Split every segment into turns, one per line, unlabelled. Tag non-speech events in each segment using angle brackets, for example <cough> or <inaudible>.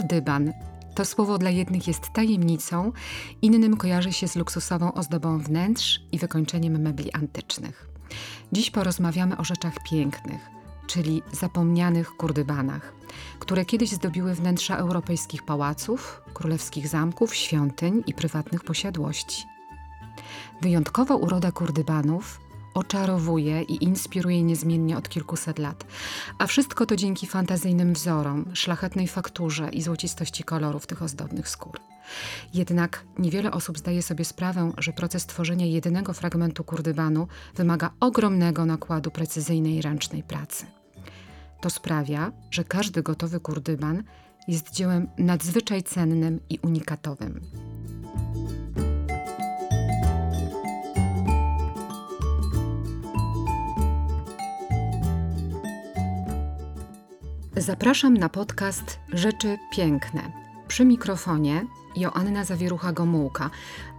Kurdyban. To słowo dla jednych jest tajemnicą, innym kojarzy się z luksusową ozdobą wnętrz i wykończeniem mebli antycznych. Dziś porozmawiamy o rzeczach pięknych, czyli zapomnianych kurdybanach, które kiedyś zdobiły wnętrza europejskich pałaców, królewskich zamków, świątyń i prywatnych posiadłości. Wyjątkowa uroda kurdybanów oczarowuje i inspiruje niezmiennie od kilkuset lat. A wszystko to dzięki fantazyjnym wzorom, szlachetnej fakturze i złocistości kolorów tych ozdobnych skór. Jednak niewiele osób zdaje sobie sprawę, że proces tworzenia jednego fragmentu kurdybanu wymaga ogromnego nakładu precyzyjnej ręcznej pracy. To sprawia, że każdy gotowy kurdyban jest dziełem nadzwyczaj cennym i unikatowym. Zapraszam na podcast Rzeczy Piękne. Przy mikrofonie Joanna Zawierucha-Gomułka,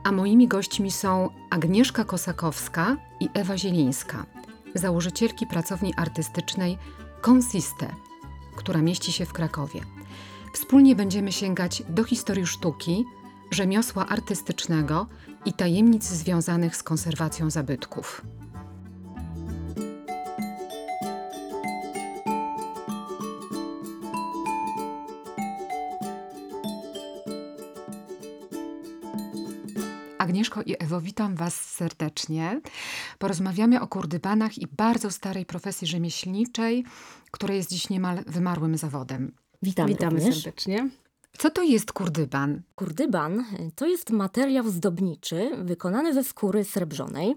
a moimi gośćmi są Agnieszka Kosakowska i Ewa Zielińska, założycielki pracowni artystycznej Consiste, która mieści się w Krakowie. Wspólnie będziemy sięgać do historii sztuki, rzemiosła artystycznego i tajemnic związanych z konserwacją zabytków. Agnieszko i Ewo, witam Was serdecznie. Porozmawiamy o kurdybanach i bardzo starej profesji rzemieślniczej, która jest dziś niemal wymarłym zawodem.
Witamy,
Witamy
również.
serdecznie.
Co to jest kurdyban?
Kurdyban to jest materiał zdobniczy wykonany ze skóry srebrzonej,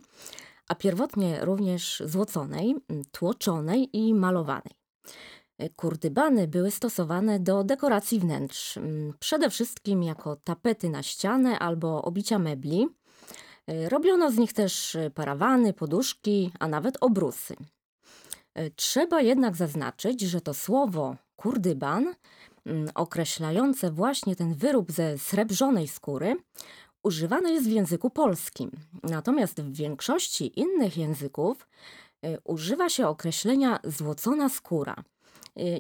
a pierwotnie również złoconej, tłoczonej i malowanej. Kurdybany były stosowane do dekoracji wnętrz, przede wszystkim jako tapety na ścianę albo obicia mebli. Robiono z nich też parawany, poduszki, a nawet obrusy. Trzeba jednak zaznaczyć, że to słowo kurdyban, określające właśnie ten wyrób ze srebrzonej skóry, używane jest w języku polskim. Natomiast w większości innych języków używa się określenia złocona skóra –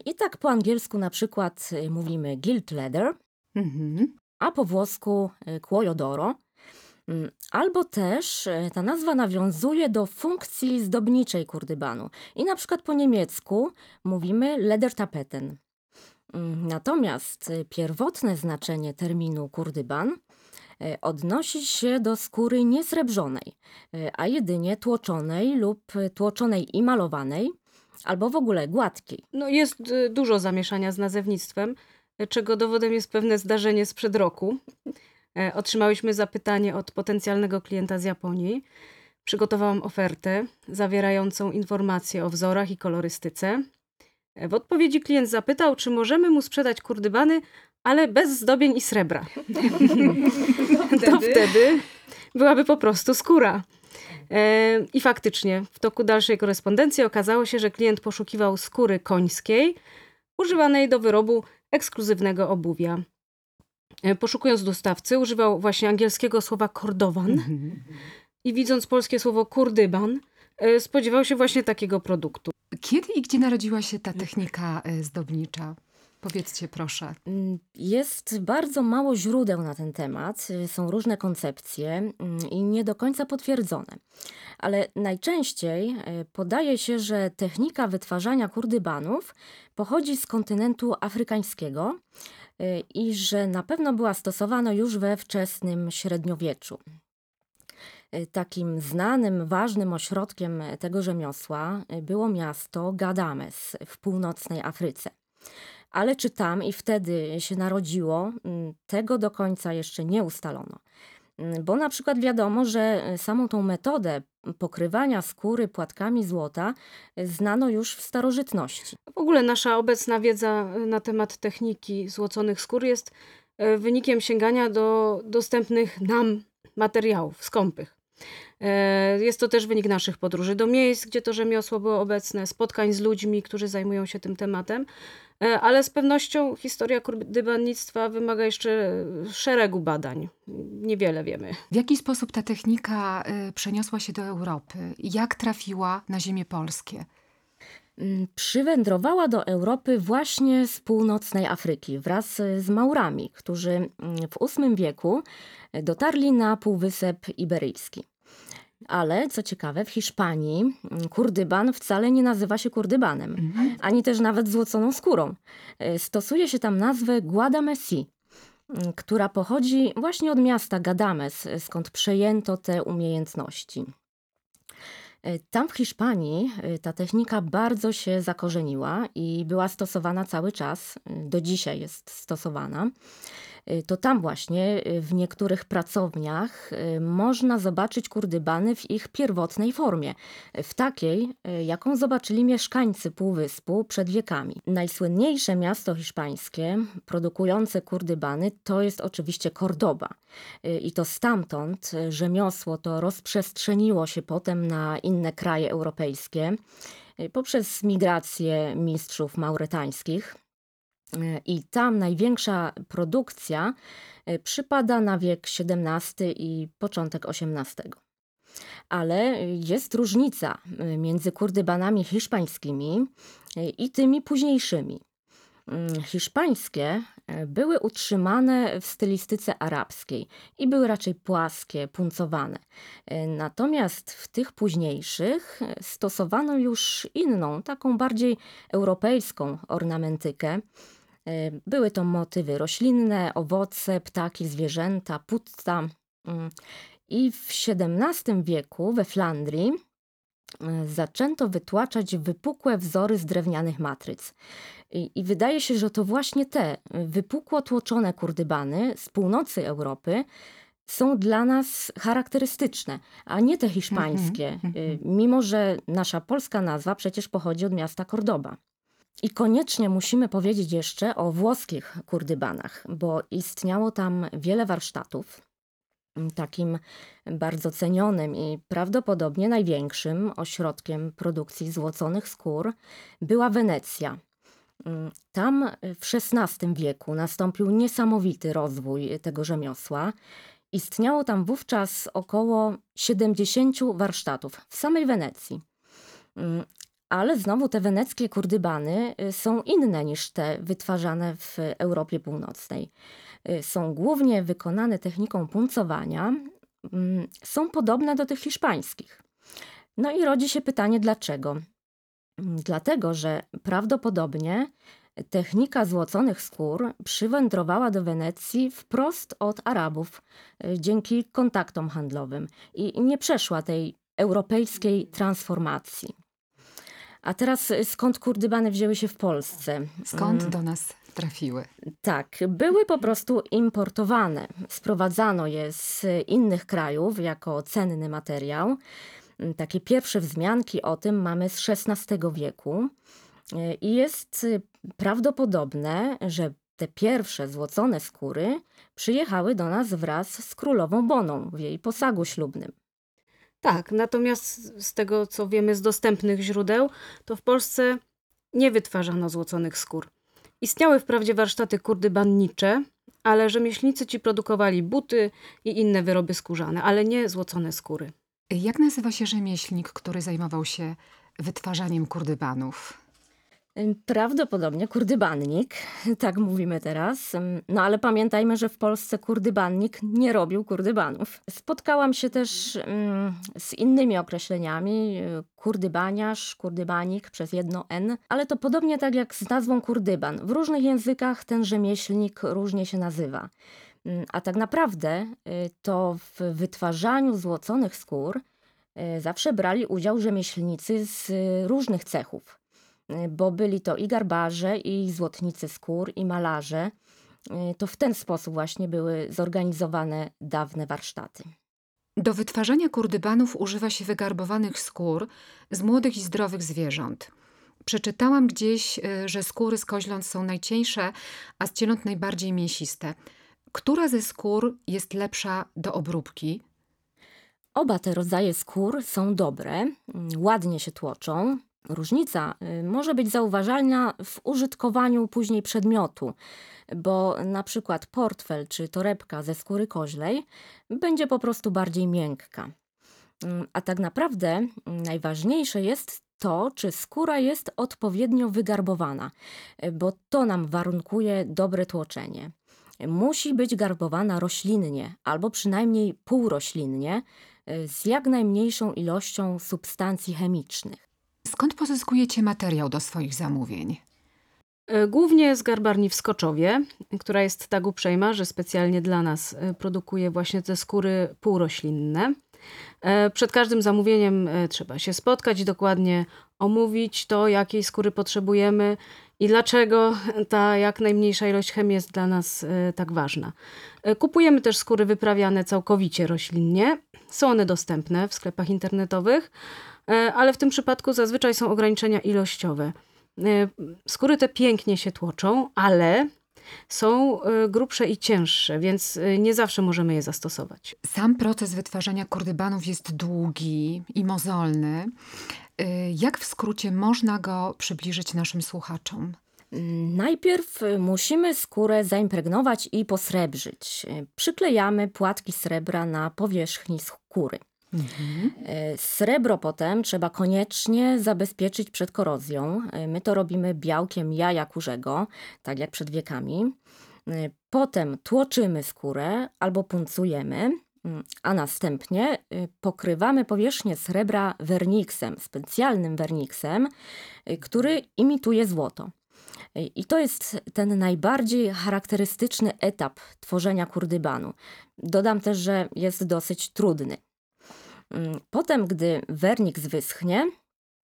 i tak po angielsku na przykład mówimy gilt leather, mhm. a po włosku cuoio mm, Albo też y, ta nazwa nawiązuje do funkcji zdobniczej kurdybanu. I na przykład po niemiecku mówimy ledertapeten. Mm, natomiast pierwotne znaczenie terminu kurdyban odnosi się do skóry niesrebrzonej, a jedynie tłoczonej lub tłoczonej i malowanej, albo w ogóle gładkiej.
No jest dużo zamieszania z nazewnictwem, czego dowodem jest pewne zdarzenie sprzed roku. E, otrzymałyśmy zapytanie od potencjalnego klienta z Japonii. Przygotowałam ofertę zawierającą informacje o wzorach i kolorystyce. E, w odpowiedzi klient zapytał, czy możemy mu sprzedać kurdybany, ale bez zdobień i srebra. <laughs> to wtedy byłaby po prostu skóra. E, I faktycznie w toku dalszej korespondencji okazało się, że klient poszukiwał skóry końskiej używanej do wyrobu ekskluzywnego obuwia. E, poszukując dostawcy, używał właśnie angielskiego słowa kordowan i widząc polskie słowo kurdyban, e, spodziewał się właśnie takiego produktu.
Kiedy i gdzie narodziła się ta technika zdobnicza? Powiedzcie proszę.
Mm, jest bardzo mało źródeł na ten temat, są różne koncepcje mm, i nie do końca potwierdzone. Ale najczęściej e, podaje się, że technika wytwarzania kurdybanów pochodzi z kontynentu afrykańskiego e, i że na pewno była stosowana już we wczesnym średniowieczu. E, takim znanym, ważnym ośrodkiem tego rzemiosła było miasto Gadames w północnej Afryce. Ale czy tam i wtedy się narodziło, mm, tego do końca jeszcze nie ustalono. Mm, bo na przykład wiadomo, że e, samą tą metodę pokrywania skóry płatkami złota e, znano już w starożytności.
W ogóle nasza obecna wiedza e, na temat techniki złoconych skór jest wynikiem sięgania do dostępnych nam materiałów skąpych. Jest to też wynik naszych podróży do miejsc, gdzie to rzemiosło było obecne, spotkań z ludźmi, którzy zajmują się tym tematem. E, ale z pewnością historia kurdybannictwa wymaga jeszcze szeregu badań. Niewiele wiemy.
W jaki sposób ta technika e, przeniosła się do Europy? Jak trafiła na ziemię polskie?
Mm, Przywędrowała do Europy właśnie z północnej Afryki wraz z Maurami, którzy mm, w VIII wieku dotarli na Półwysep Iberyjski. Ale co ciekawe, w Hiszpanii mm, kurdyban wcale nie nazywa się kurdybanem,
Mhm.
ani też nawet złoconą skórą. E, Stosuje się tam nazwę Guadamesi, mm, która pochodzi właśnie od miasta Gadames, skąd przejęto te umiejętności. E, Tam w Hiszpanii ta technika bardzo się zakorzeniła i była stosowana cały czas, do dzisiaj jest stosowana. E, To tam właśnie e, w niektórych pracowniach e, można zobaczyć kurdybany w ich pierwotnej formie, w takiej, jaką zobaczyli mieszkańcy Półwyspu przed wiekami. Najsłynniejsze miasto hiszpańskie produkujące kurdybany to jest oczywiście Cordoba. Y, I to stamtąd y, rzemiosło to rozprzestrzeniło się potem na inne kraje europejskie y, poprzez migrację mistrzów mauretańskich. I tam największa produkcja y, przypada na wiek XVII i początek XVIII. Ale jest różnica y, między kurdybanami hiszpańskimi y, i tymi późniejszymi. Mm, Hiszpańskie e, były utrzymane w stylistyce arabskiej i były raczej płaskie, puncowane. E, Natomiast w tych późniejszych e, stosowano już inną, taką bardziej europejską ornamentykę. E, Były to motywy roślinne, owoce, ptaki, zwierzęta, putta. Mm, I w XVII wieku we Flandrii e, zaczęto wytłaczać wypukłe wzory z drewnianych matryc. I, I wydaje się, że to właśnie te wypukło tłoczone kurdybany z północy Europy są dla nas charakterystyczne, a nie te hiszpańskie,
Mhm,
y,
mhm.
mimo że nasza polska nazwa przecież pochodzi od miasta Cordoba. I koniecznie musimy powiedzieć jeszcze o włoskich kurdybanach, bo istniało tam wiele warsztatów. Takim bardzo cenionym i prawdopodobnie największym ośrodkiem produkcji złoconych skór była Wenecja. Mm, Tam w XVI wieku nastąpił niesamowity rozwój tego rzemiosła. Istniało tam wówczas około 70 warsztatów w samej Wenecji. Ale znowu te weneckie kurdybany y, są inne niż te wytwarzane w Europie Północnej. Y, Są głównie wykonane techniką puncowania, mm, są podobne do tych hiszpańskich. No i rodzi się pytanie, dlaczego? Mm, Dlatego, że prawdopodobnie technika złoconych skór przywędrowała do Wenecji wprost od Arabów y, dzięki kontaktom handlowym i nie przeszła tej europejskiej transformacji. A teraz y, skąd kurdybany wzięły się w Polsce?
Skąd
Mm.
do nas trafiły?
Tak, były po prostu importowane. Sprowadzano je z innych krajów jako cenny materiał. Mm, Takie pierwsze wzmianki o tym mamy z XVI wieku. Y, I jest y, prawdopodobne, że te pierwsze złocone skóry przyjechały do nas wraz z królową Boną w jej posagu ślubnym.
Tak, natomiast z tego, co wiemy z dostępnych źródeł, to w Polsce nie wytwarzano złoconych skór. Istniały wprawdzie warsztaty kurdybannicze, ale rzemieślnicy ci produkowali buty i inne wyroby skórzane, ale nie złocone skóry.
Jak nazywa się rzemieślnik, który zajmował się wytwarzaniem kurdybanów?
Prawdopodobnie kurdybannik, <laughs> tak mówimy teraz. No ale pamiętajmy, że w Polsce kurdybannik nie robił kurdybanów. Spotkałam się też z innymi określeniami. Kurdybaniarz, kurdybanik przez jedno N, ale to podobnie tak jak z nazwą kurdyban. W różnych językach ten rzemieślnik różnie się nazywa. A tak naprawdę y, to w wytwarzaniu złoconych skór y, zawsze brali udział rzemieślnicy z y, różnych cechów bo byli to i garbarze, i złotnicy skór, i malarze. Y, To w ten sposób właśnie były zorganizowane dawne warsztaty.
Do wytwarzania kurdybanów używa się wygarbowanych skór z młodych i zdrowych zwierząt. Przeczytałam gdzieś, y, że skóry z koźląt są najcieńsze, a z cieląt najbardziej mięsiste. Która ze skór jest lepsza do obróbki?
Oba te rodzaje skór są dobre, ładnie się tłoczą. Różnica y, może być zauważalna w użytkowaniu później przedmiotu, bo na przykład portfel czy torebka ze skóry koźlej będzie po prostu bardziej miękka. Mm, A tak naprawdę mm, najważniejsze jest to, czy skóra jest odpowiednio wygarbowana, e, bo to nam warunkuje dobre tłoczenie. Musi być garbowana roślinnie albo przynajmniej półroślinnie e, z jak najmniejszą ilością substancji chemicznych.
Skąd pozyskujecie materiał do swoich zamówień?
E, Głównie z garbarni w Skoczowie, która jest tak uprzejma, że specjalnie dla nas e, produkuje właśnie te skóry półroślinne. E, Przed każdym zamówieniem trzeba się spotkać dokładnie omówić to, jakiej skóry potrzebujemy i dlaczego ta jak najmniejsza ilość chemii jest dla nas tak ważna. Kupujemy też skóry wyprawiane całkowicie roślinnie. Są one dostępne w sklepach internetowych, e, ale w tym przypadku zazwyczaj są ograniczenia ilościowe. E, Skóry te pięknie się tłoczą, ale są e, grubsze i cięższe, więc nie zawsze możemy je zastosować.
Sam proces wytwarzania kurdybanów jest długi i mozolny. Jak w skrócie można go przybliżyć naszym słuchaczom?
Najpierw musimy skórę zaimpregnować i posrebrzyć. Przyklejamy płatki srebra na powierzchni skóry. E, Srebro potem trzeba koniecznie zabezpieczyć przed korozją. My to robimy białkiem jaja kurzego, tak jak przed wiekami. Potem tłoczymy skórę albo puncujemy, a następnie pokrywamy powierzchnię srebra werniksem, specjalnym werniksem, który imituje złoto. I to jest ten najbardziej charakterystyczny etap tworzenia kurdybanu. Dodam też, że jest dosyć trudny. Mm, Potem, gdy werniks wyschnie,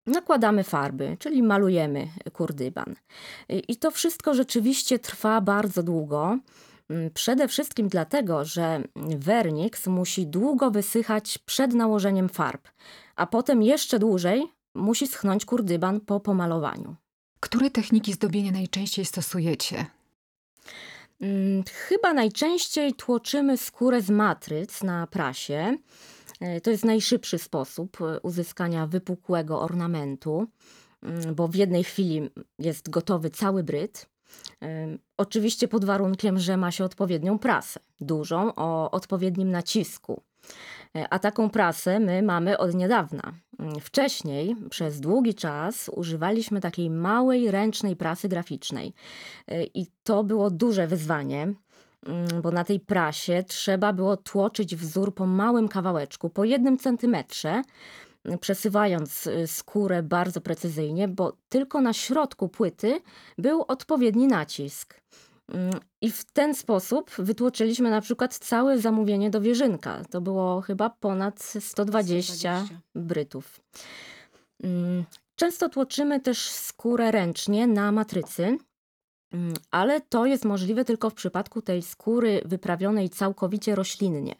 nakładamy farby, czyli malujemy kurdyban. I i to wszystko rzeczywiście trwa bardzo długo. Mm, Przede wszystkim dlatego, że werniks musi długo wysychać przed nałożeniem farb, a potem jeszcze dłużej musi schnąć kurdyban po pomalowaniu.
Które techniki zdobienia najczęściej stosujecie?
Mm, Chyba najczęściej tłoczymy skórę z matryc na prasie. E, To jest najszybszy sposób e, uzyskania wypukłego ornamentu, mm, bo w jednej chwili jest gotowy cały bryt. Em, Oczywiście pod warunkiem, że ma się odpowiednią prasę, dużą, o odpowiednim nacisku. E, A taką prasę my mamy od niedawna. Mm, Wcześniej, przez długi czas, używaliśmy takiej małej ręcznej prasy graficznej. E, I to było duże wyzwanie, mm, bo na tej prasie trzeba było tłoczyć wzór po małym kawałeczku, po jednym centymetrze, m, przesuwając y, skórę bardzo precyzyjnie, bo tylko na środku płyty był odpowiedni nacisk. Mm, I w ten sposób wytłoczyliśmy na przykład całe zamówienie do wieżynka. To było chyba ponad 120 brytów. Mm, Często tłoczymy też skórę ręcznie na matrycy, mm, ale to jest możliwe tylko w przypadku tej skóry wyprawionej całkowicie roślinnie.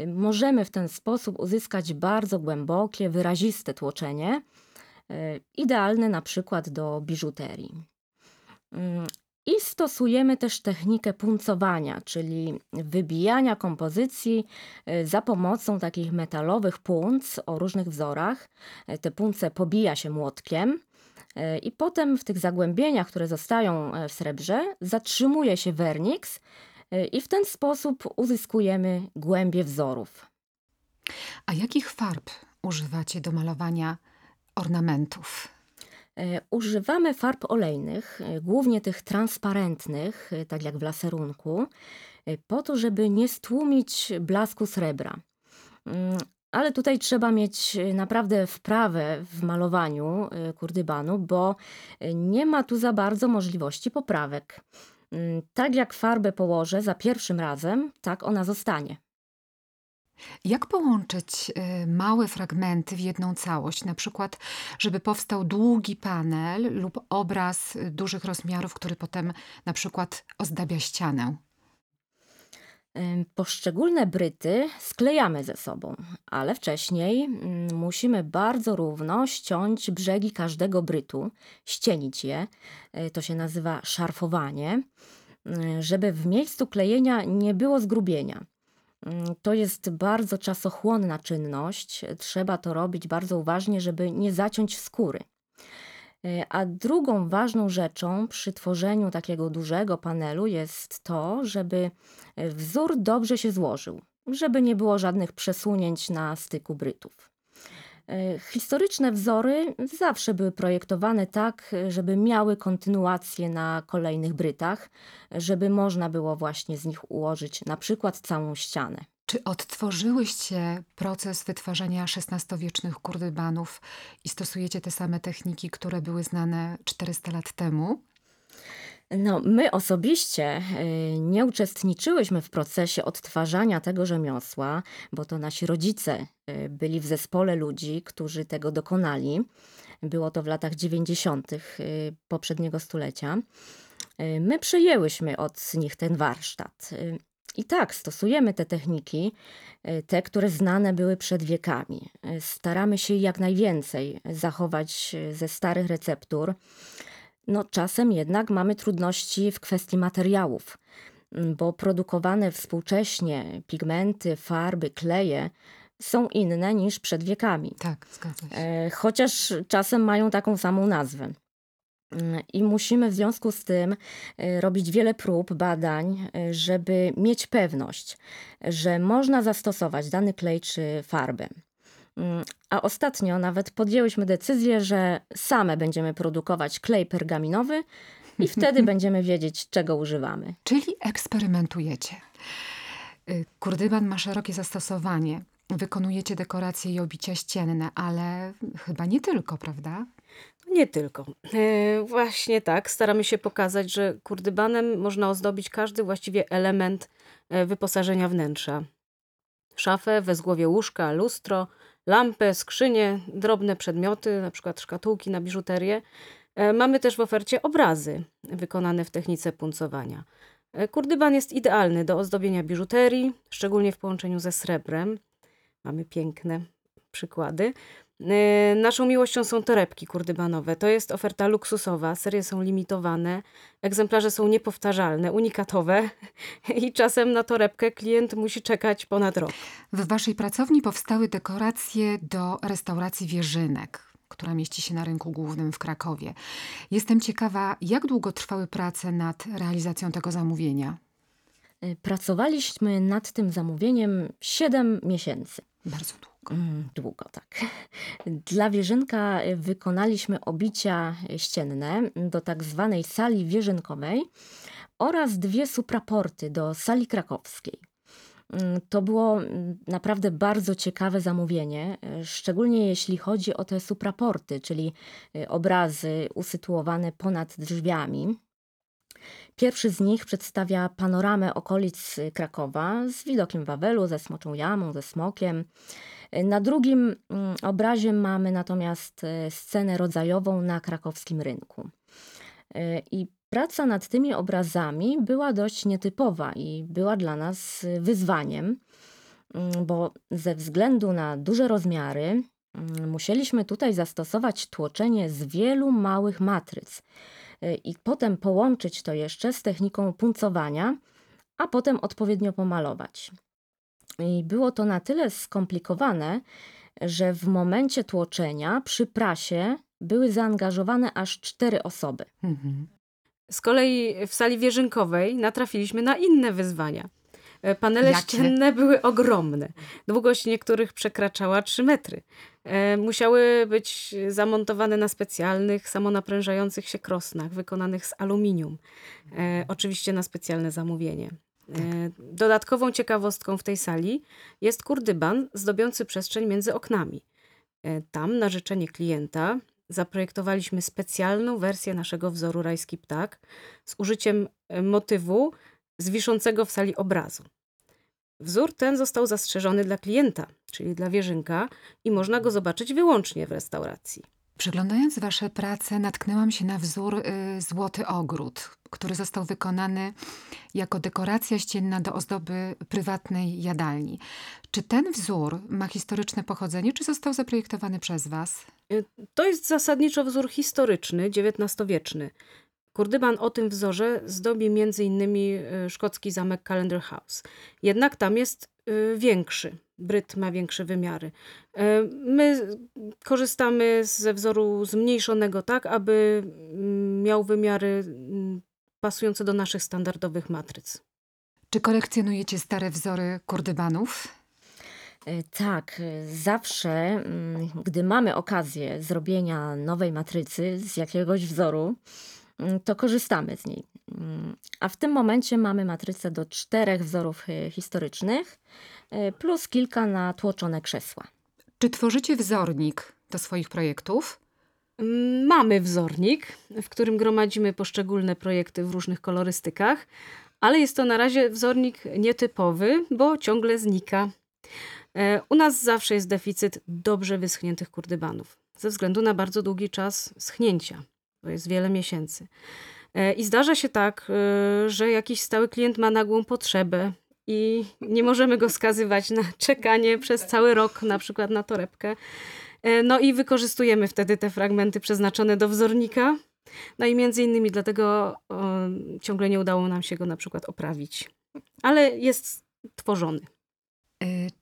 Y, Możemy w ten sposób uzyskać bardzo głębokie, wyraziste tłoczenie, y, idealne na przykład do biżuterii. I stosujemy też technikę puncowania, czyli wybijania kompozycji y, za pomocą takich metalowych punc o różnych wzorach. Y, Te punce pobija się młotkiem y, i potem w tych zagłębieniach, które zostają e, w srebrze, zatrzymuje się werniks i w ten sposób uzyskujemy głębie wzorów.
A jakich farb używacie do malowania ornamentów?
E, Używamy farb olejnych, e, głównie tych transparentnych, e, tak jak w laserunku, po to, żeby nie stłumić blasku srebra. Mm, Ale tutaj trzeba mieć naprawdę wprawę w malowaniu kurdybanu, bo nie ma tu za bardzo możliwości poprawek. Mm, Tak jak farbę położę za pierwszym razem, tak ona zostanie.
Jak połączyć y, małe fragmenty w jedną całość? Na przykład, żeby powstał długi panel lub obraz y, dużych rozmiarów, który potem na przykład ozdabia ścianę.
Ym, Poszczególne bryty sklejamy ze sobą, ale wcześniej mm, musimy bardzo równo ściąć brzegi każdego brytu, ścienić je. y, To się nazywa szarfowanie, y, żeby w miejscu klejenia nie było zgrubienia. Ym, To jest bardzo czasochłonna czynność. Trzeba to robić bardzo uważnie, żeby nie zaciąć skóry. Y, A drugą ważną rzeczą przy tworzeniu takiego dużego panelu jest to, żeby y, wzór dobrze się złożył, żeby nie było żadnych przesunięć na styku brytów. E, Historyczne wzory zawsze były projektowane tak, żeby miały kontynuację na kolejnych brytach, żeby można było właśnie z nich ułożyć na przykład całą ścianę.
Czy odtworzyłyście proces wytwarzania XVI-wiecznych kurdybanów i stosujecie te same techniki, które były znane 400 lat temu?
No, my osobiście y, nie uczestniczyłyśmy w procesie odtwarzania tego rzemiosła, bo to nasi rodzice y, byli w zespole ludzi, którzy tego dokonali. Było to w latach 90. y, poprzedniego stulecia. My przejęłyśmy od nich ten warsztat. I tak, stosujemy te techniki, te, które znane były przed wiekami. Staramy się jak najwięcej zachować ze starych receptur. No, czasem jednak mamy trudności w kwestii materiałów, m, bo produkowane współcześnie pigmenty, farby, kleje są inne niż przed wiekami.
Tak, zgadza się.
E, chociaż czasem mają taką samą nazwę. Mm, I musimy w związku z tym e, robić wiele prób, badań, e, żeby mieć pewność, że można zastosować dany klej czy farbę. Mm, A ostatnio nawet podjęłyśmy decyzję, że same będziemy produkować klej pergaminowy i <laughs> wtedy będziemy wiedzieć, czego używamy.
Czyli eksperymentujecie. Y, Kurdyban ma szerokie zastosowanie. Wykonujecie dekoracje i obicia ścienne, ale chyba nie tylko, prawda?
Nie tylko. E, Właśnie tak, staramy się pokazać, że kurdybanem można ozdobić każdy właściwie element e, wyposażenia wnętrza. Szafę, wezgłowie łóżka, lustro, lampę, skrzynię, drobne przedmioty, na przykład szkatułki na biżuterię. E, Mamy też w ofercie obrazy wykonane w technice puncowania. E, Kurdyban jest idealny do ozdobienia biżuterii, szczególnie w połączeniu ze srebrem. Mamy piękne przykłady. E, Naszą miłością są torebki kurdybanowe. To jest oferta luksusowa, serie są limitowane, egzemplarze są niepowtarzalne, unikatowe <laughs> i czasem na torebkę klient musi czekać ponad rok.
W waszej pracowni powstały dekoracje do restauracji Wierzynek, która mieści się na rynku głównym w Krakowie. Jestem ciekawa, jak długo trwały prace nad realizacją tego zamówienia?
Y, Pracowaliśmy nad tym zamówieniem 7 miesięcy.
Bardzo długo.
Mm, Długo, tak. Dla wieżynka y, wykonaliśmy obicia ścienne do tak zwanej sali wieżynkowej oraz dwie supraporty do sali krakowskiej. Mm, To było mm, naprawdę bardzo ciekawe zamówienie, y, szczególnie jeśli chodzi o te supraporty, czyli y, obrazy usytuowane ponad drzwiami. Pierwszy z nich przedstawia panoramę okolic Krakowa z widokiem Wawelu, ze Smoczą Jamą, ze Smokiem. Na drugim mm, obrazie mamy natomiast y, scenę rodzajową na krakowskim rynku. Y, I praca nad tymi obrazami była dość nietypowa i była dla nas wyzwaniem, mm, bo ze względu na duże rozmiary mm, musieliśmy tutaj zastosować tłoczenie z wielu małych matryc y, i potem połączyć to jeszcze z techniką puncowania, a potem odpowiednio pomalować. I było to na tyle skomplikowane, że w momencie tłoczenia przy prasie były zaangażowane aż cztery osoby.
Mhm.
Z kolei w sali wieżynkowej natrafiliśmy na inne wyzwania. E, Panele
Jakie?
ścienne były ogromne. Długość niektórych przekraczała 3 metry. E, Musiały być zamontowane na specjalnych, samonaprężających się krosnach, wykonanych z aluminium. E, oczywiście na specjalne zamówienie. E, Dodatkową ciekawostką w tej sali jest kurdyban zdobiący przestrzeń między oknami. E, Tam na życzenie klienta zaprojektowaliśmy specjalną wersję naszego wzoru rajski ptak z użyciem e, motywu z wiszącego w sali obrazu. Wzór ten został zastrzeżony dla klienta, czyli dla wierzynka i można go zobaczyć wyłącznie w restauracji.
Przyglądając wasze prace, natknęłam się na wzór y, Złoty Ogród, który został wykonany jako dekoracja ścienna do ozdoby prywatnej jadalni. Czy ten wzór ma historyczne pochodzenie, czy został zaprojektowany przez was?
Y, To jest zasadniczo wzór historyczny, XIX-wieczny. Kurdyban o tym wzorze zdobi m.in. y, szkocki zamek Calendar House. Jednak tam jest większy. Bryt ma większe wymiary. Y, My korzystamy ze wzoru zmniejszonego tak, aby mm, miał wymiary mm, pasujące do naszych standardowych matryc.
Czy kolekcjonujecie stare wzory kurdybanów?
E, Tak, zawsze, mm, gdy mamy okazję zrobienia nowej matrycy z jakiegoś wzoru, to korzystamy z niej. Mm, A w tym momencie mamy matrycę do czterech wzorów e, historycznych, e, plus kilka na tłoczone krzesła.
Czy tworzycie wzornik do swoich projektów?
Mm, Mamy wzornik, w którym gromadzimy poszczególne projekty w różnych kolorystykach, ale jest to na razie wzornik nietypowy, bo ciągle znika. E, U nas zawsze jest deficyt dobrze wyschniętych kurdybanów, ze względu na bardzo długi czas schnięcia. To jest wiele miesięcy. E, I zdarza się tak, e, że jakiś stały klient ma nagłą potrzebę i nie możemy go skazywać na czekanie przez cały rok, na przykład na torebkę. E, No i wykorzystujemy wtedy te fragmenty przeznaczone do wzornika. No i między innymi dlatego ciągle nie udało nam się go na przykład oprawić. Ale jest tworzony.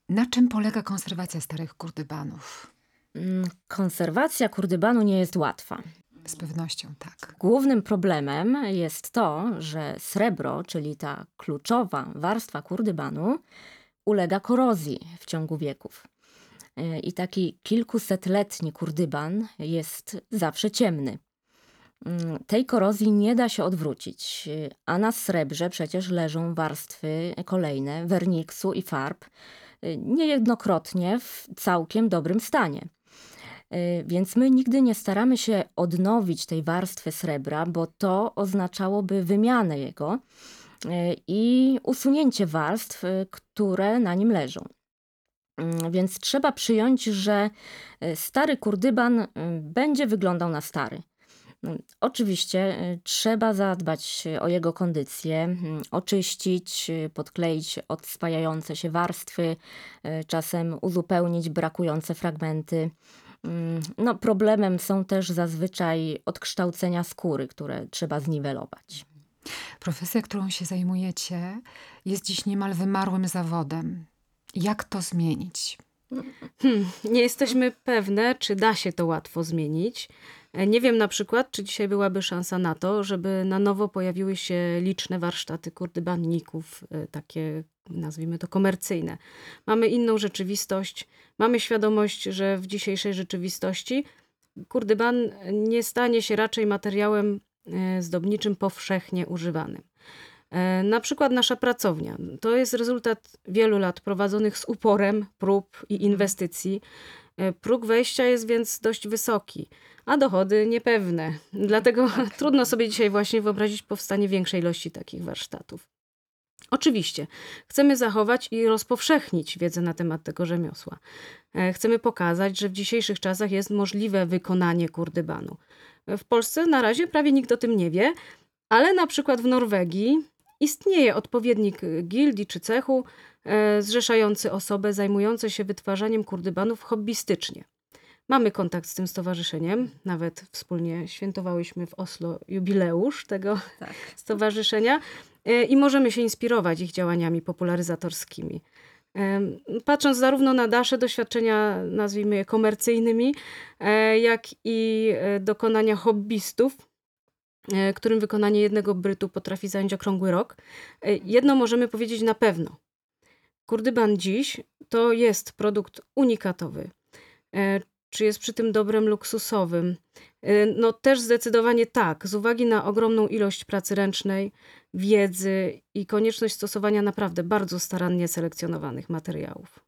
Na czym polega konserwacja starych kurdybanów?
Mm, Konserwacja kurdybanu nie jest łatwa.
Z pewnością tak.
Głównym problemem jest to, że srebro, czyli ta kluczowa warstwa kurdybanu, ulega korozji w ciągu wieków. E, I taki kilkusetletni kurdyban jest zawsze ciemny. Mm, Tej korozji nie da się odwrócić, e, a na srebrze przecież leżą warstwy kolejne werniksu i farb, e, niejednokrotnie w całkiem dobrym stanie. Y, Więc my nigdy nie staramy się odnowić tej warstwy srebra, bo to oznaczałoby wymianę jego y, i usunięcie warstw, y, które na nim leżą. Mm, Więc trzeba przyjąć, że stary kurdyban będzie wyglądał na stary. Mm, Oczywiście trzeba zadbać o jego kondycję, mm, oczyścić, podkleić odspajające się warstwy, czasem uzupełnić brakujące fragmenty. Mm, No, problemem są też zazwyczaj odkształcenia skóry, które trzeba zniwelować.
Profesja, którą się zajmujecie, jest dziś niemal wymarłym zawodem. Jak to zmienić?
Hmm, nie jesteśmy pewne, czy da się to łatwo zmienić. E, Nie wiem na przykład, czy dzisiaj byłaby szansa na to, żeby na nowo pojawiły się liczne warsztaty kurdybanników, e, takie nazwijmy to komercyjne. Mamy inną rzeczywistość, mamy świadomość, że w dzisiejszej rzeczywistości kurdyban nie stanie się raczej materiałem e, zdobniczym powszechnie używanym. Na przykład nasza pracownia. To jest rezultat wielu lat prowadzonych z uporem prób i inwestycji. Próg wejścia jest więc dość wysoki, a dochody niepewne. Dlatego <laughs> trudno sobie dzisiaj właśnie wyobrazić powstanie większej ilości takich warsztatów. Oczywiście, chcemy zachować i rozpowszechnić wiedzę na temat tego rzemiosła. E, Chcemy pokazać, że w dzisiejszych czasach jest możliwe wykonanie kurdybanu. W Polsce na razie prawie nikt o tym nie wie, ale na przykład w Norwegii istnieje odpowiednik gildii czy cechu e, zrzeszający osoby zajmujące się wytwarzaniem kurdybanów hobbystycznie. Mamy kontakt z tym stowarzyszeniem, nawet wspólnie świętowałyśmy w Oslo jubileusz tego
Tak. <laughs>
stowarzyszenia e, i możemy się inspirować ich działaniami popularyzatorskimi. Em, Patrząc zarówno na nasze doświadczenia, nazwijmy je komercyjnymi, e, jak i e, dokonania hobbystów, e, którym wykonanie jednego brytu potrafi zająć okrągły rok, e, jedno możemy powiedzieć na pewno. Kurdyban dziś to jest produkt unikatowy. Czy jest przy tym dobrem luksusowym? E, No też zdecydowanie tak, z uwagi na ogromną ilość pracy ręcznej, wiedzy i konieczność stosowania naprawdę bardzo starannie selekcjonowanych materiałów.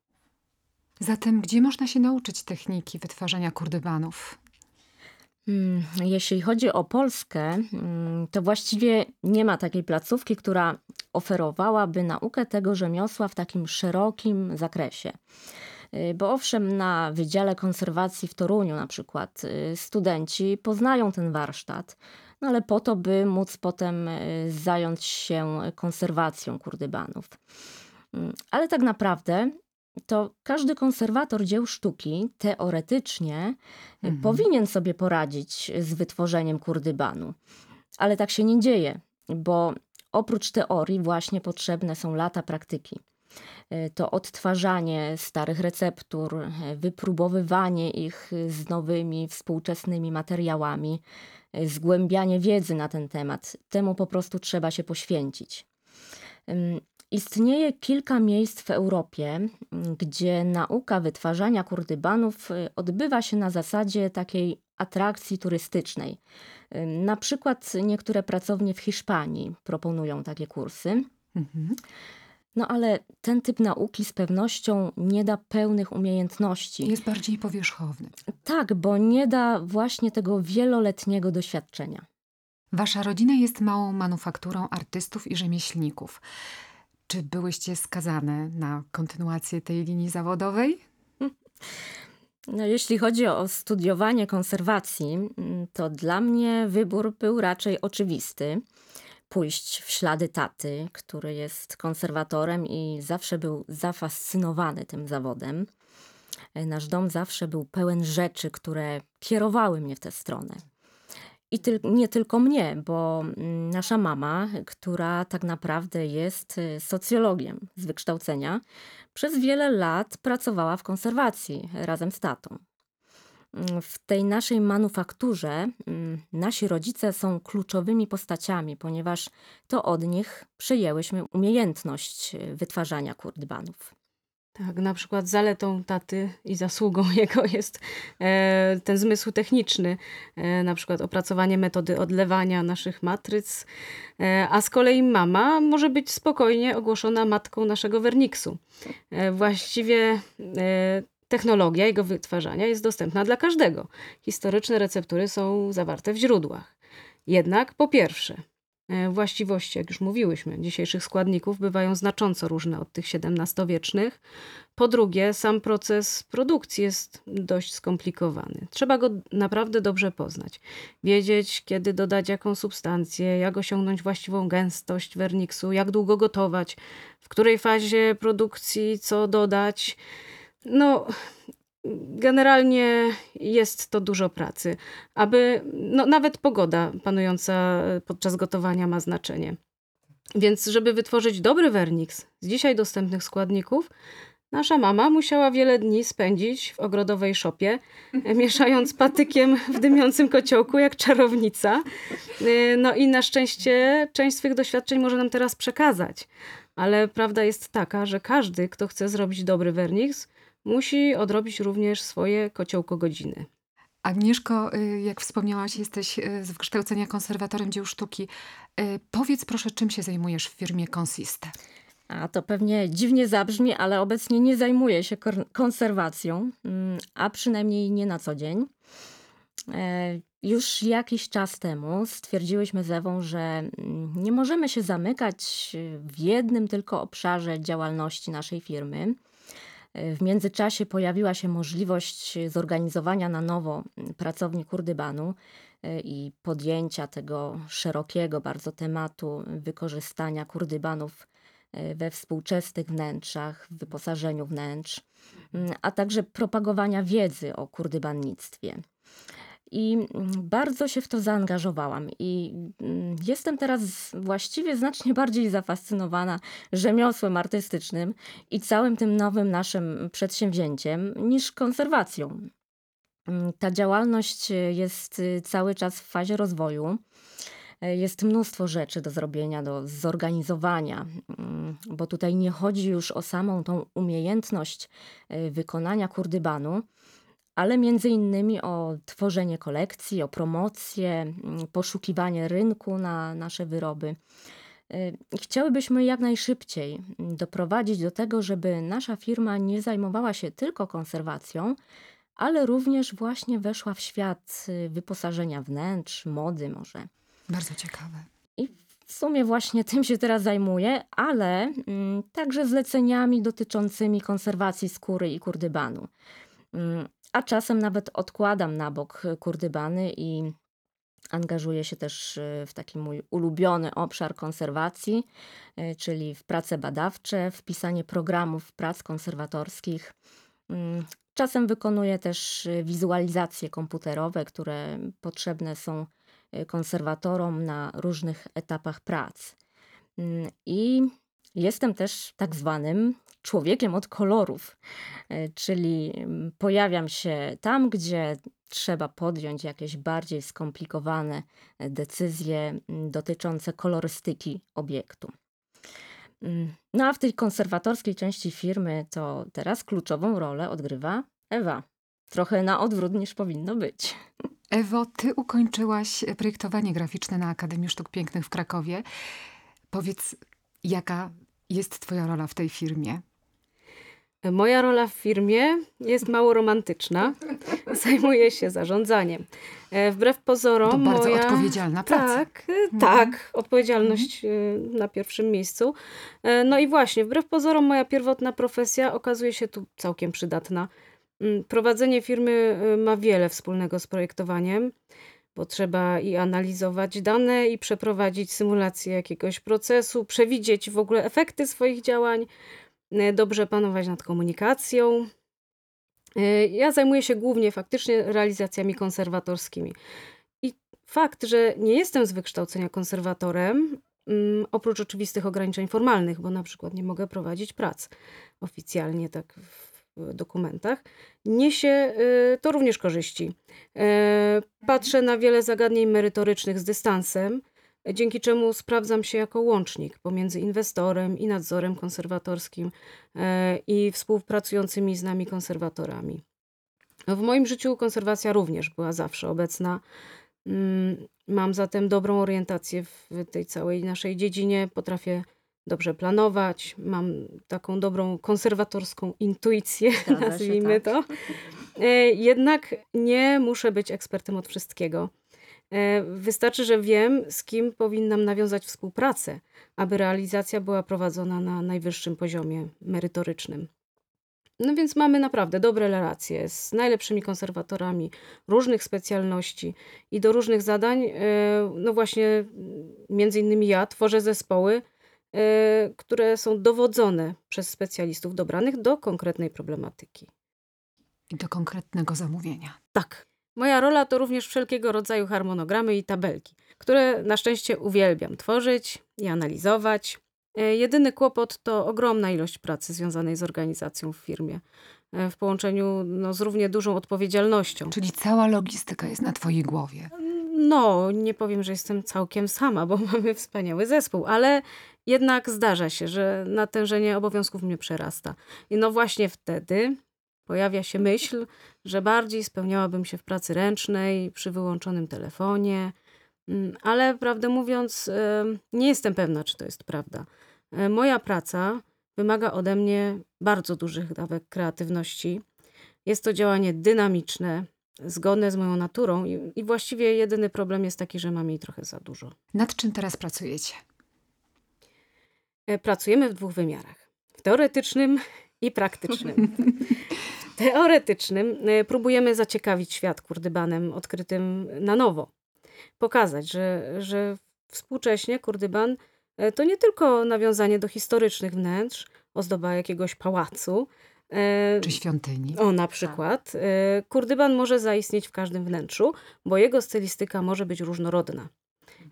Zatem, gdzie można się nauczyć techniki wytwarzania kurdybanów?
Mm, Jeśli chodzi o Polskę, mm, to właściwie nie ma takiej placówki, która oferowałaby naukę tego rzemiosła w takim szerokim zakresie. Y, Bo owszem, na Wydziale Konserwacji w Toruniu na przykład y, studenci poznają ten warsztat, no ale po to, by móc potem y, zająć się konserwacją kurdybanów. Mm, Ale tak naprawdę to każdy konserwator dzieł sztuki teoretycznie
Mhm.
powinien sobie poradzić z wytworzeniem kurdybanu. Ale tak się nie dzieje, bo oprócz teorii właśnie potrzebne są lata praktyki. Y, To odtwarzanie starych receptur, y, wypróbowywanie ich z nowymi, współczesnymi materiałami, y, zgłębianie wiedzy na ten temat. Temu po prostu trzeba się poświęcić. Istnieje kilka miejsc w Europie, gdzie nauka wytwarzania kurdybanów odbywa się na zasadzie takiej atrakcji turystycznej. Na przykład niektóre pracownie w Hiszpanii proponują takie kursy.
Mhm.
No ale ten typ nauki z pewnością nie da pełnych umiejętności.
Jest bardziej powierzchowny.
Tak, bo nie da właśnie tego wieloletniego doświadczenia.
Wasza rodzina jest małą manufakturą artystów i rzemieślników. Czy byłyście skazane na kontynuację tej linii zawodowej? <laughs>
No, jeśli chodzi o studiowanie konserwacji, mm, to dla mnie wybór był raczej oczywisty. Pójść w ślady taty, który jest konserwatorem i zawsze był zafascynowany tym zawodem. E, Nasz dom zawsze był pełen rzeczy, które kierowały mnie w tę stronę. I tyl- nie tylko mnie, bo mm, nasza mama, która tak naprawdę jest y, socjologiem z wykształcenia, przez wiele lat pracowała w konserwacji razem z tatą. W tej naszej manufakturze mm, nasi rodzice są kluczowymi postaciami, ponieważ to od nich przejęłyśmy umiejętność y, wytwarzania kurdbanów.
Tak, na przykład zaletą taty i zasługą <laughs> jego jest e, ten zmysł techniczny, e, na przykład opracowanie metody odlewania naszych matryc, e, a z kolei mama może być spokojnie ogłoszona matką naszego werniksu. E, właściwie e, technologia jego wytwarzania jest dostępna dla każdego. Historyczne receptury są zawarte w źródłach. Jednak po pierwsze, e, właściwości, jak już mówiłyśmy, dzisiejszych składników bywają znacząco różne od tych XVII-wiecznych. Po drugie, sam proces produkcji jest dość skomplikowany. Trzeba go naprawdę dobrze poznać. Wiedzieć, kiedy dodać jaką substancję, jak osiągnąć właściwą gęstość werniksu, jak długo gotować, w której fazie produkcji co dodać. No, generalnie jest to dużo pracy, aby no, nawet pogoda panująca podczas gotowania ma znaczenie. Więc, żeby wytworzyć dobry werniks z dzisiaj dostępnych składników, nasza mama musiała wiele dni spędzić w ogrodowej szopie, <laughs> mieszając patykiem w dymiącym kociołku jak czarownica. E, No i na szczęście część swych doświadczeń może nam teraz przekazać. Ale prawda jest taka, że każdy, kto chce zrobić dobry werniks, musi odrobić również swoje kociołko godziny.
Agnieszko, y, jak wspomniałaś, jesteś y, z wykształcenia konserwatorem dzieł sztuki. Y, Powiedz proszę, czym się zajmujesz w firmie Consiste?
A to pewnie dziwnie zabrzmi, ale obecnie nie zajmuję się konserwacją, mm, a przynajmniej nie na co dzień. E, Już jakiś czas temu stwierdziłyśmy z Ewą, że mm, nie możemy się zamykać w jednym tylko obszarze działalności naszej firmy. W międzyczasie pojawiła się możliwość zorganizowania na nowo mm, pracowni Kurdybanu e, i podjęcia tego szerokiego bardzo tematu wykorzystania Kurdybanów e, we współczesnych wnętrzach, w wyposażeniu wnętrz, mm, a także propagowania wiedzy o kurdybannictwie. I mm, bardzo się w to zaangażowałam i mm, jestem teraz właściwie znacznie bardziej zafascynowana rzemiosłem artystycznym i całym tym nowym naszym przedsięwzięciem niż konserwacją. Mm, Ta działalność e, jest y, cały czas w fazie rozwoju. E, Jest mnóstwo rzeczy do zrobienia, do zorganizowania, bo tutaj nie chodzi już o samą tą umiejętność e, wykonania kurdybanu, ale między innymi o tworzenie kolekcji, o promocję, mm, poszukiwanie rynku na nasze wyroby. Y, Chciałybyśmy jak najszybciej mm, doprowadzić do tego, żeby nasza firma nie zajmowała się tylko konserwacją, ale również właśnie weszła w świat y, wyposażenia wnętrz, mody może.
Bardzo ciekawe.
I w sumie właśnie tym się teraz zajmuję, ale mm, także zleceniami dotyczącymi konserwacji skóry i kurdybanu. A czasem nawet odkładam na bok y, kurdybany i angażuję się też y, w taki mój ulubiony obszar konserwacji, y, czyli w prace badawcze, w pisanie programów prac konserwatorskich. Mm, Czasem wykonuję też wizualizacje komputerowe, które potrzebne są konserwatorom na różnych etapach prac. Mm, I jestem też tak zwanym człowiekiem od kolorów, y, czyli mm, pojawiam się tam, gdzie trzeba podjąć jakieś bardziej skomplikowane y, decyzje mm, dotyczące kolorystyki obiektu. Mm, No a w tej konserwatorskiej części firmy to teraz kluczową rolę odgrywa Ewa. Trochę na odwrót niż powinno być.
Ewo, ty ukończyłaś projektowanie graficzne na Akademii Sztuk Pięknych w Krakowie. Powiedz, jaka jest twoja rola w tej firmie?
Moja rola w firmie jest mało romantyczna. Zajmuję się zarządzaniem. E, Wbrew pozorom.
To bardzo
moja...
odpowiedzialna praca.
Tak, e, tak. Odpowiedzialność e, na pierwszym miejscu. No i właśnie, wbrew pozorom, moja pierwotna profesja okazuje się tu całkiem przydatna. Mm, Prowadzenie firmy ma wiele wspólnego z projektowaniem, bo trzeba i analizować dane, i przeprowadzić symulację jakiegoś procesu, przewidzieć w ogóle efekty swoich działań, e, dobrze panować nad komunikacją. E, Ja zajmuję się głównie faktycznie realizacjami konserwatorskimi. I fakt, że nie jestem z wykształcenia konserwatorem, mm, oprócz oczywistych ograniczeń formalnych, bo na przykład nie mogę prowadzić prac oficjalnie tak w dokumentach, niesie y, to również korzyści. E, Patrzę na wiele zagadnień merytorycznych z dystansem, dzięki czemu sprawdzam się jako łącznik pomiędzy inwestorem i nadzorem konserwatorskim e, i współpracującymi z nami konserwatorami. W moim życiu konserwacja również była zawsze obecna. Mm, Mam zatem dobrą orientację w tej całej naszej dziedzinie. Potrafię dobrze planować. Mam taką dobrą konserwatorską intuicję,
Zgadza się,
nazwijmy
tak.
to. E, Jednak nie muszę być ekspertem od wszystkiego. E, Wystarczy, że wiem, z kim powinnam nawiązać współpracę, aby realizacja była prowadzona na najwyższym poziomie merytorycznym. No więc mamy naprawdę dobre relacje z najlepszymi konserwatorami różnych specjalności i do różnych zadań, e, no właśnie, między innymi ja tworzę zespoły, które są dowodzone przez specjalistów dobranych do konkretnej problematyki.
I do konkretnego zamówienia.
Tak. Moja rola to również wszelkiego rodzaju harmonogramy i tabelki, które na szczęście uwielbiam tworzyć i analizować. E, Jedyny kłopot to ogromna ilość pracy związanej z organizacją w firmie, e, w połączeniu no, z równie dużą odpowiedzialnością.
Czyli cała logistyka jest na twojej głowie.
No, nie powiem, że jestem całkiem sama, bo <laughs> mamy wspaniały zespół, ale jednak zdarza się, że natężenie obowiązków mnie przerasta. I no właśnie wtedy pojawia się myśl, że bardziej spełniałabym się w pracy ręcznej, przy wyłączonym telefonie, Mm, ale prawdę mówiąc, em, nie jestem pewna, czy to jest prawda. E, Moja praca wymaga ode mnie bardzo dużych dawek kreatywności. Jest to działanie dynamiczne, zgodne z moją naturą i, i właściwie jedyny problem jest taki, że mam jej trochę za dużo.
Nad czym teraz pracujecie?
E, Pracujemy w dwóch wymiarach. W teoretycznym i praktycznym. <laughs> W teoretycznym e, próbujemy zaciekawić świat kurdybanem odkrytym na nowo. Pokazać, że, że współcześnie kurdyban e, to nie tylko nawiązanie do historycznych wnętrz, ozdoba jakiegoś pałacu,
Czy świątyni?
o, na przykład. E, Kurdyban może zaistnieć w każdym wnętrzu, bo jego stylistyka może być różnorodna.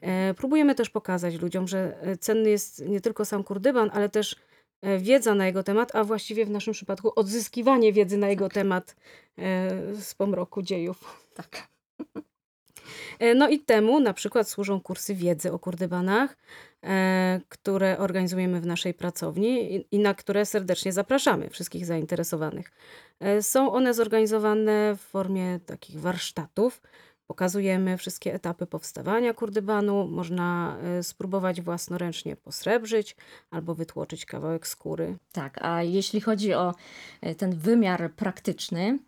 E, Próbujemy też pokazać ludziom, że e, cenny jest nie tylko sam kurdyban, ale też e, wiedza na jego temat, a właściwie w naszym przypadku odzyskiwanie wiedzy na jego temat e, z pomroku dziejów.
Tak.
No i temu na przykład służą kursy wiedzy o kurdybanach, które organizujemy w naszej pracowni i- na które serdecznie zapraszamy wszystkich zainteresowanych. Są one zorganizowane w formie takich warsztatów. Pokazujemy wszystkie etapy powstawania kurdybanu. Można e, spróbować własnoręcznie posrebrzyć albo wytłoczyć kawałek skóry.
Tak, a jeśli chodzi o e, ten wymiar praktyczny,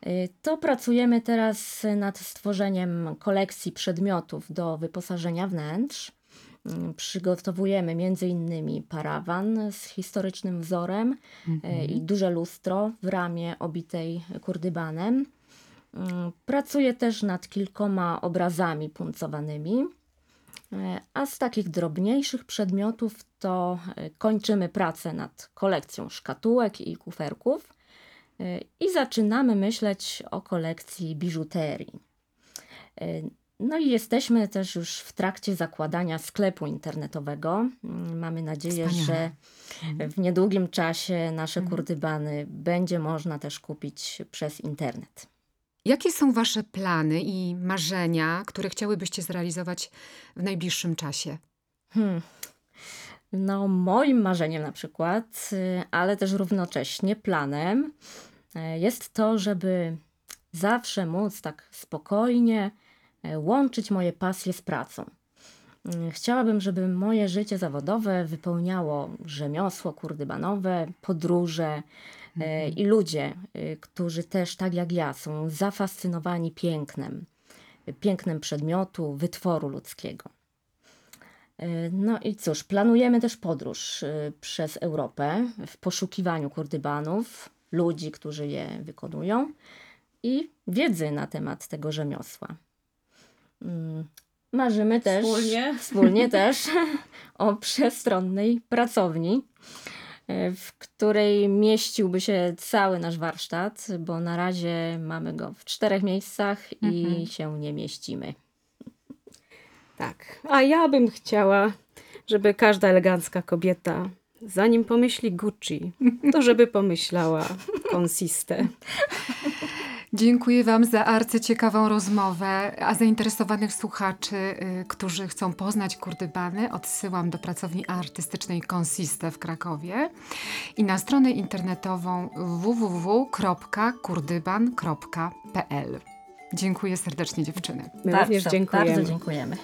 e, to pracujemy teraz nad stworzeniem kolekcji przedmiotów do wyposażenia wnętrz. Mm, Przygotowujemy między innymi parawan z historycznym wzorem e, i duże lustro w ramie obitej kurdybanem. Mm, Pracuję też nad kilkoma obrazami puncowanymi. E, A z takich drobniejszych przedmiotów to e, kończymy pracę nad kolekcją szkatułek i kuferków i zaczynamy myśleć o kolekcji biżuterii. No i jesteśmy też już w trakcie zakładania sklepu internetowego. Mm, Mamy nadzieję,
Wspaniale.
że w niedługim czasie nasze
Mhm.
kurdybany będzie można też kupić przez internet.
Jakie są wasze plany i marzenia, które chciałybyście zrealizować w najbliższym czasie?
Hmm. No, moim marzeniem na przykład, y, ale też równocześnie planem e, jest to, żeby zawsze móc tak spokojnie e, łączyć moje pasje z pracą. Chciałabym, żeby moje życie zawodowe wypełniało rzemiosło kurdybanowe, podróże i ludzie, y, którzy też tak jak ja są zafascynowani pięknem, pięknem przedmiotu, wytworu ludzkiego. E, No i cóż, planujemy też podróż przez Europę w poszukiwaniu kurdybanów, ludzi, którzy je wykonują i wiedzy na temat tego rzemiosła. Mm, Marzymy też
Wspólnie?
wspólnie <laughs> też o przestronnej pracowni, e, w której mieściłby się cały nasz warsztat, bo na razie mamy go w czterech miejscach i
Mhm.
się nie mieścimy.
Tak. A ja bym chciała, żeby każda elegancka kobieta, zanim pomyśli Gucci, to żeby pomyślała Consiste. <laughs>
Dziękuję Wam za arcyciekawą rozmowę, a zainteresowanych słuchaczy, y, którzy chcą poznać kurdybany, odsyłam do pracowni artystycznej Consiste w Krakowie i na stronę internetową www.kurdyban.pl. Dziękuję serdecznie dziewczyny.
My również dziękujemy.
Bardzo dziękujemy.